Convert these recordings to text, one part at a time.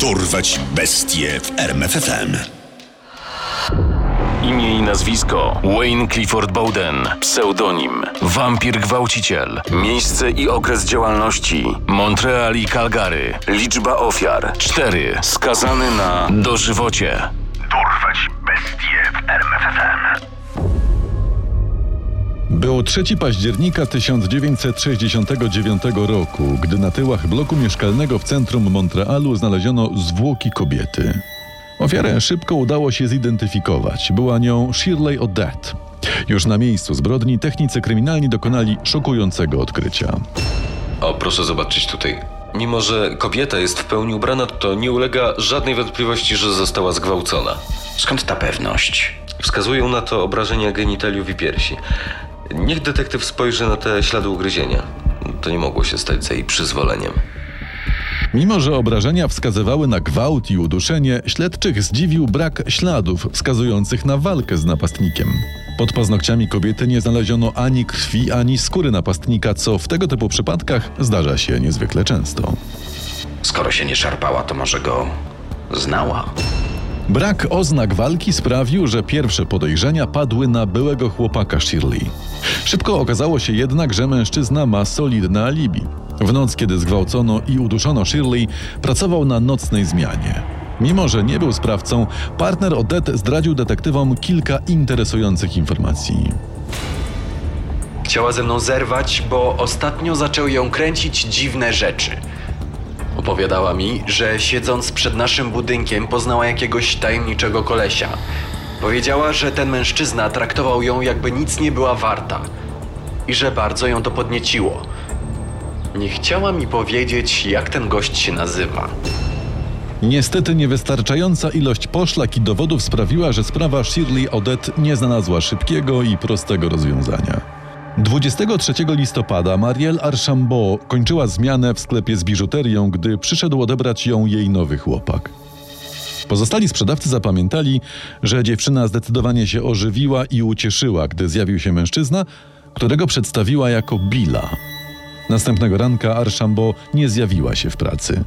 Dorwać bestie w RMFFM. Imię i nazwisko. Wayne Clifford Bowden, pseudonim. Wampir Gwałciciel, miejsce i okres działalności. Montreal i Calgary, liczba ofiar. 4, skazany na dożywocie. Dorwać bestie w RMFFM. Był 3 października 1969 roku, gdy na tyłach bloku mieszkalnego w centrum Montrealu znaleziono zwłoki kobiety. Ofiarę szybko udało się zidentyfikować. Była nią Shirley Odette. Już na miejscu zbrodni technicy kryminalni dokonali szokującego odkrycia. O, proszę zobaczyć tutaj. Mimo, że kobieta jest w pełni ubrana, to nie ulega żadnej wątpliwości, że została zgwałcona. Skąd ta pewność? Wskazują na to obrażenia genitaliów i piersi. Niech detektyw spojrzy na te ślady ugryzienia. To nie mogło się stać za jej przyzwoleniem. Mimo, że obrażenia wskazywały na gwałt i uduszenie, śledczych zdziwił brak śladów wskazujących na walkę z napastnikiem. Pod paznokciami kobiety nie znaleziono ani krwi, ani skóry napastnika, co w tego typu przypadkach zdarza się niezwykle często. Skoro się nie szarpała, to może go znała. Brak oznak walki sprawił, że pierwsze podejrzenia padły na byłego chłopaka Shirley. Szybko okazało się jednak, że mężczyzna ma solidne alibi. W noc, kiedy zgwałcono i uduszono Shirley, pracował na nocnej zmianie. Mimo, że nie był sprawcą, partner Odette zdradził detektywom kilka interesujących informacji. Chciała ze mną zerwać, bo ostatnio zaczęły ją kręcić dziwne rzeczy. Opowiadała mi, że siedząc przed naszym budynkiem poznała jakiegoś tajemniczego kolesia. Powiedziała, że ten mężczyzna traktował ją jakby nic nie była warta i że bardzo ją to podnieciło. Nie chciała mi powiedzieć, jak ten gość się nazywa. Niestety niewystarczająca ilość poszlak i dowodów sprawiła, że sprawa Shirley Odette nie znalazła szybkiego i prostego rozwiązania. 23 listopada Marielle Archambault kończyła zmianę w sklepie z biżuterią, gdy przyszedł odebrać ją jej nowy chłopak. Pozostali sprzedawcy zapamiętali, że dziewczyna zdecydowanie się ożywiła i ucieszyła, gdy zjawił się mężczyzna, którego przedstawiła jako Billa. Następnego ranka Archambault nie zjawiła się w pracy.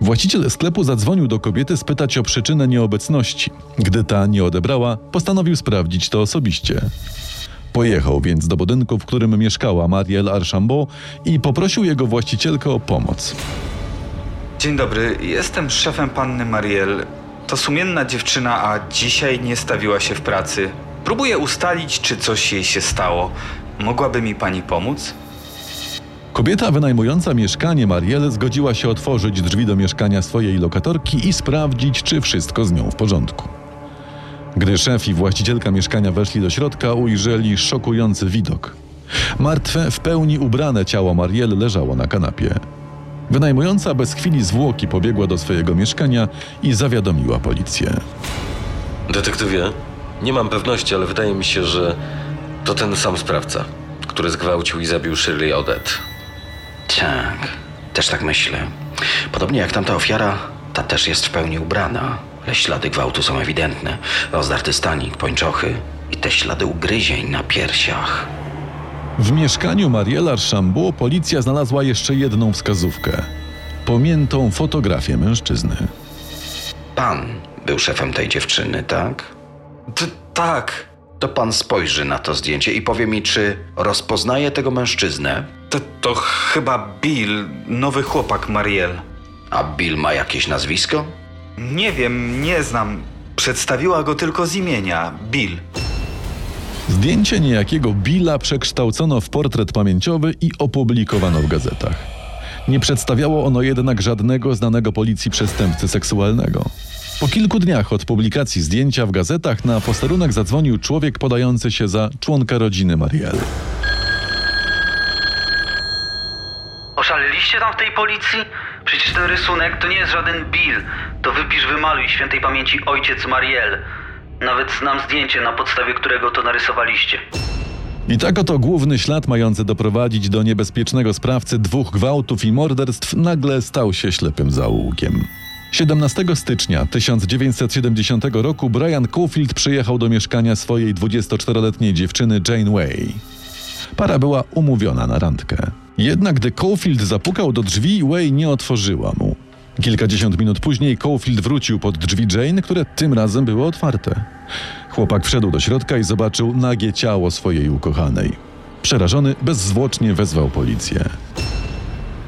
Właściciel sklepu zadzwonił do kobiety spytać o przyczynę nieobecności. Gdy ta nie odebrała, postanowił sprawdzić to osobiście. Pojechał więc do budynku, w którym mieszkała Marielle Archambault i poprosił jego właścicielkę o pomoc. Dzień dobry, jestem szefem panny Mariel. To sumienna dziewczyna, a dzisiaj nie stawiła się w pracy. Próbuję ustalić, czy coś jej się stało. Mogłaby mi pani pomóc? Kobieta wynajmująca mieszkanie Marielle zgodziła się otworzyć drzwi do mieszkania swojej lokatorki i sprawdzić, czy wszystko z nią w porządku. Gdy szef i właścicielka mieszkania weszli do środka, ujrzeli szokujący widok. Martwe, w pełni ubrane ciało Marielle leżało na kanapie. Wynajmująca bez chwili zwłoki pobiegła do swojego mieszkania i zawiadomiła policję. Detektywie, nie mam pewności, ale wydaje mi się, że to ten sam sprawca, który zgwałcił i zabił Shirley Odette. Tak, też tak myślę. Podobnie jak tamta ofiara, ta też jest w pełni ubrana. Ale ślady gwałtu są ewidentne. Rozdarty stanik, pończochy i te ślady ugryzień na piersiach. W mieszkaniu Mariela Archambault policja znalazła jeszcze jedną wskazówkę. Pomiętą fotografię mężczyzny. Pan był szefem tej dziewczyny, tak? T tak, To pan spojrzy na to zdjęcie i powie mi, czy rozpoznaje tego mężczyznę. to, to chyba Bill, nowy chłopak Mariel. A Bill ma jakieś nazwisko? Nie wiem, nie znam. Przedstawiła go tylko z imienia Bill. Zdjęcie niejakiego Billa przekształcono w portret pamięciowy i opublikowano w gazetach. Nie przedstawiało ono jednak żadnego znanego policji przestępcy seksualnego. Po kilku dniach od publikacji zdjęcia w gazetach na posterunek zadzwonił człowiek podający się za członka rodziny Marielle. Oszaleliście tam w tej policji? Przecież ten rysunek to nie jest żaden Bill. To wypisz, wymaluj świętej pamięci ojciec Mariel. Nawet znam zdjęcie, na podstawie którego to narysowaliście. I tak oto główny ślad mający doprowadzić do niebezpiecznego sprawcy dwóch gwałtów i morderstw nagle stał się ślepym zaułkiem. 17 stycznia 1970 roku Brian Cofield przyjechał do mieszkania swojej 24-letniej dziewczyny Jane Way. Para była umówiona na randkę. Jednak gdy Cofield zapukał do drzwi, Way nie otworzyła mu. Kilkadziesiąt minut później Caulfield wrócił pod drzwi Jane, które tym razem były otwarte. Chłopak wszedł do środka i zobaczył nagie ciało swojej ukochanej. Przerażony bezzwłocznie wezwał policję.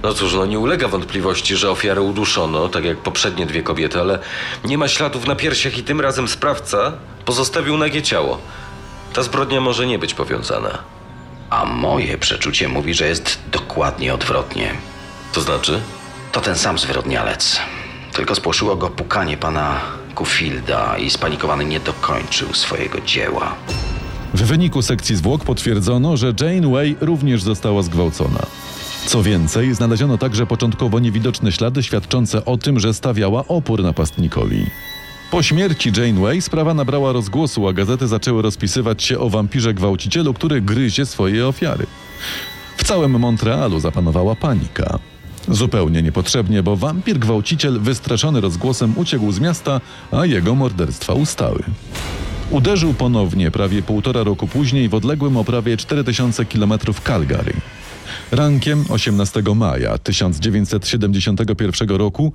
No cóż, no nie ulega wątpliwości, że ofiarę uduszono, tak jak poprzednie dwie kobiety, ale nie ma śladów na piersiach i tym razem sprawca pozostawił nagie ciało. Ta zbrodnia może nie być powiązana. A moje przeczucie mówi, że jest dokładnie odwrotnie. To znaczy? To ten sam zwyrodnialec. Tylko spłoszyło go pukanie pana Kufielda i spanikowany nie dokończył swojego dzieła. W wyniku sekcji zwłok potwierdzono, że Jane Way również została zgwałcona. Co więcej, znaleziono także początkowo niewidoczne ślady świadczące o tym, że stawiała opór napastnikowi. Po śmierci Jane Way sprawa nabrała rozgłosu, a gazety zaczęły rozpisywać się o wampirze gwałcicielu, który gryzie swoje ofiary. W całym Montrealu zapanowała panika. Zupełnie niepotrzebnie, bo wampir gwałciciel wystraszony rozgłosem uciekł z miasta, a jego morderstwa ustały. Uderzył ponownie prawie półtora roku później w odległym o prawie 4000 km Calgary. Rankiem 18 maja 1971 roku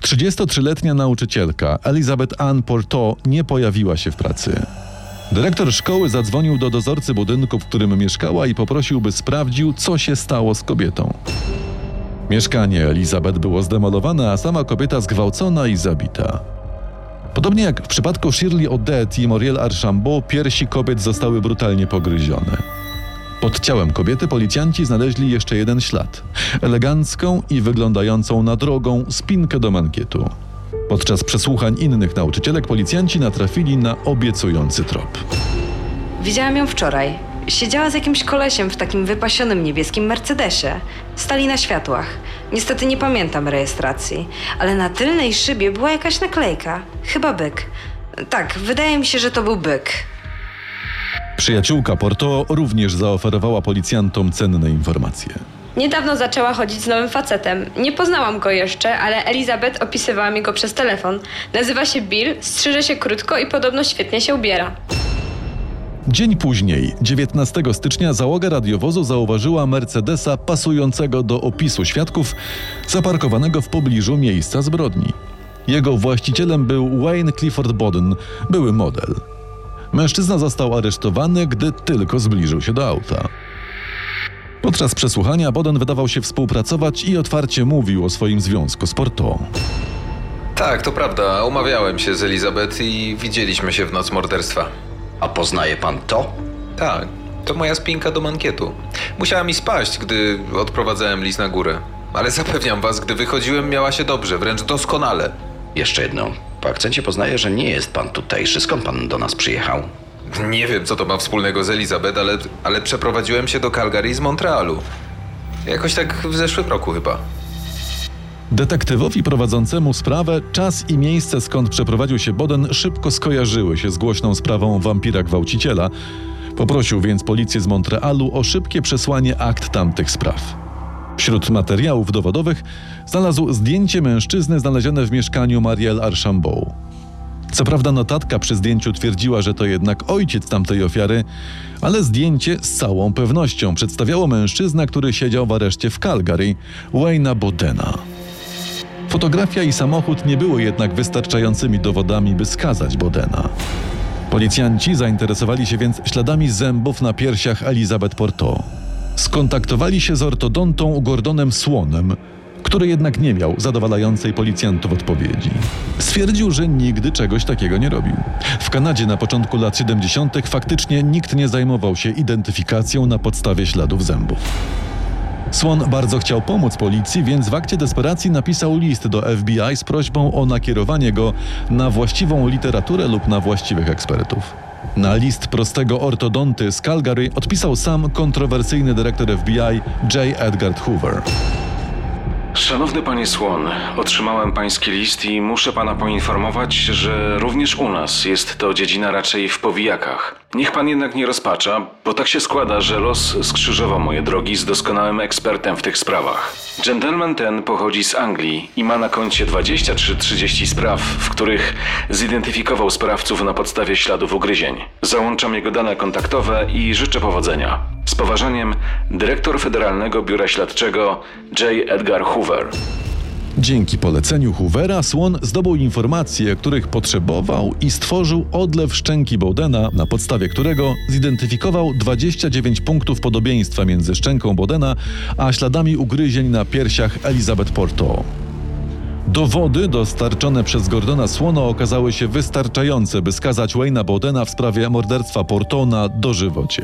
33-letnia nauczycielka Elizabeth Ann Porto nie pojawiła się w pracy. Dyrektor szkoły zadzwonił do dozorcy budynku, w którym mieszkała i poprosił, by sprawdził, co się stało z kobietą. Mieszkanie Elizabeth było zdemolowane, a sama kobieta zgwałcona i zabita. Podobnie jak w przypadku Shirley Odette i Moriel Archambault, piersi kobiet zostały brutalnie pogryzione. Pod ciałem kobiety policjanci znaleźli jeszcze jeden ślad elegancką i wyglądającą na drogą spinkę do mankietu. Podczas przesłuchań innych nauczycielek policjanci natrafili na obiecujący trop. Widziałam ją wczoraj. Siedziała z jakimś kolesiem w takim wypasionym niebieskim Mercedesie. Stali na światłach. Niestety nie pamiętam rejestracji, ale na tylnej szybie była jakaś naklejka. Chyba byk. Tak, wydaje mi się, że to był byk. Przyjaciółka Porto również zaoferowała policjantom cenne informacje. Niedawno zaczęła chodzić z nowym facetem. Nie poznałam go jeszcze, ale Elizabeth opisywała mi go przez telefon. Nazywa się Bill, strzyże się krótko i podobno świetnie się ubiera. Dzień później, 19 stycznia, załoga radiowozu zauważyła Mercedesa pasującego do opisu świadków, zaparkowanego w pobliżu miejsca zbrodni. Jego właścicielem był Wayne Clifford Boden, były model. Mężczyzna został aresztowany, gdy tylko zbliżył się do auta. Podczas przesłuchania Boden wydawał się współpracować i otwarcie mówił o swoim związku z Porto. Tak, to prawda. Umawiałem się z Elizabeth i widzieliśmy się w noc morderstwa. A poznaje pan to? Tak, to moja spinka do mankietu. Musiała mi spaść, gdy odprowadzałem lis na górę. Ale zapewniam was, gdy wychodziłem, miała się dobrze, wręcz doskonale. Jeszcze jedno. Po akcencie poznaję, że nie jest pan tutejszy. Skąd pan do nas przyjechał? Nie wiem, co to ma wspólnego z Elizabeth, ale, ale przeprowadziłem się do Calgary z Montrealu. Jakoś tak w zeszłym roku chyba. Detektywowi prowadzącemu sprawę czas i miejsce, skąd przeprowadził się Boden, szybko skojarzyły się z głośną sprawą wampira gwałciciela. Poprosił więc policję z Montrealu o szybkie przesłanie akt tamtych spraw. Wśród materiałów dowodowych znalazł zdjęcie mężczyzny znalezione w mieszkaniu Marielle Archambault. Co prawda notatka przy zdjęciu twierdziła, że to jednak ojciec tamtej ofiary, ale zdjęcie z całą pewnością przedstawiało mężczyznę, który siedział w areszcie w Calgary, Wayna Bodena. Fotografia i samochód nie były jednak wystarczającymi dowodami, by skazać Bodena. Policjanci zainteresowali się więc śladami zębów na piersiach Elizabeth Porto. Skontaktowali się z ortodontą Gordonem Słonem, który jednak nie miał zadowalającej policjantów odpowiedzi. Stwierdził, że nigdy czegoś takiego nie robił. W Kanadzie na początku lat 70. faktycznie nikt nie zajmował się identyfikacją na podstawie śladów zębów. Słon bardzo chciał pomóc policji, więc w akcie desperacji napisał list do FBI z prośbą o nakierowanie go na właściwą literaturę lub na właściwych ekspertów. Na list prostego ortodonty z Calgary odpisał sam kontrowersyjny dyrektor FBI J. Edgar Hoover. Szanowny panie Słon, otrzymałem pański list i muszę pana poinformować, że również u nas jest to dziedzina raczej w powijakach. Niech pan jednak nie rozpacza, bo tak się składa, że los skrzyżował moje drogi z doskonałym ekspertem w tych sprawach. Gentleman ten pochodzi z Anglii i ma na koncie 20 czy 30 spraw, w których zidentyfikował sprawców na podstawie śladów ugryzień. Załączam jego dane kontaktowe i życzę powodzenia. Z poważaniem, dyrektor Federalnego Biura Śledczego J. Edgar Hoover. Dzięki poleceniu Hoovera Słon zdobył informacje, których potrzebował i stworzył odlew szczęki Bowdena, na podstawie którego zidentyfikował 29 punktów podobieństwa między szczęką Bowdena a śladami ugryzień na piersiach Elizabeth Porto. Dowody dostarczone przez Gordona Słono okazały się wystarczające, by skazać Wayne'a Bowdena w sprawie morderstwa Porto na dożywocie.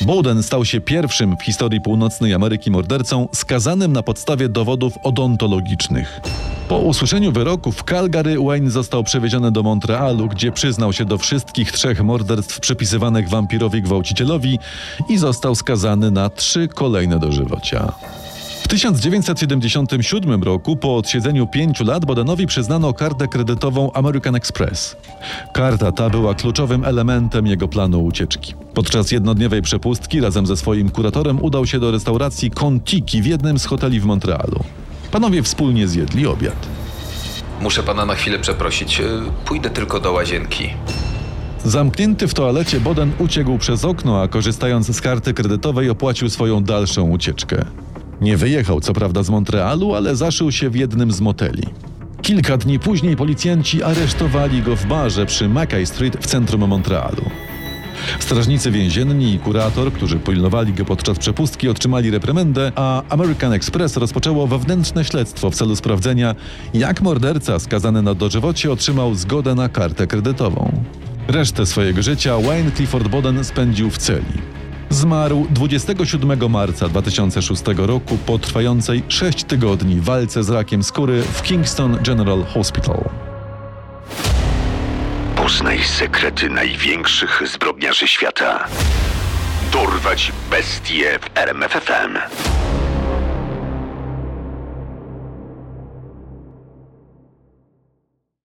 Bowden stał się pierwszym w historii północnej Ameryki mordercą skazanym na podstawie dowodów odontologicznych. Po usłyszeniu wyroku w Calgary Wayne został przewieziony do Montrealu, gdzie przyznał się do wszystkich trzech morderstw przypisywanych wampirowi gwałcicielowi i został skazany na trzy kolejne dożywocia. W 1977 roku, po odsiedzeniu pięciu lat, Bodenowi przyznano kartę kredytową American Express. Karta ta była kluczowym elementem jego planu ucieczki. Podczas jednodniowej przepustki razem ze swoim kuratorem udał się do restauracji Contiki w jednym z hoteli w Montrealu. Panowie wspólnie zjedli obiad. Muszę pana na chwilę przeprosić. e, Pójdę tylko do łazienki. Zamknięty w toalecie, Boden uciekł przez okno, a korzystając z karty kredytowej opłacił swoją dalszą ucieczkę. Nie wyjechał co prawda z Montrealu, ale zaszył się w jednym z moteli. Kilka dni później policjanci aresztowali go w barze przy Mackay Street w centrum Montrealu. Strażnicy więzienni i kurator, którzy pilnowali go podczas przepustki, otrzymali reprymendę, a American Express rozpoczęło wewnętrzne śledztwo w celu sprawdzenia, jak morderca skazany na dożywocie otrzymał zgodę na kartę kredytową. Resztę swojego życia Wayne Clifford Boden spędził w celi. Zmarł 27 marca 2006 roku po trwającej 6 tygodni walce z rakiem skóry w Kingston General Hospital. Poznaj sekrety największych zbrodniarzy świata. Dorwać bestie w RMFFM.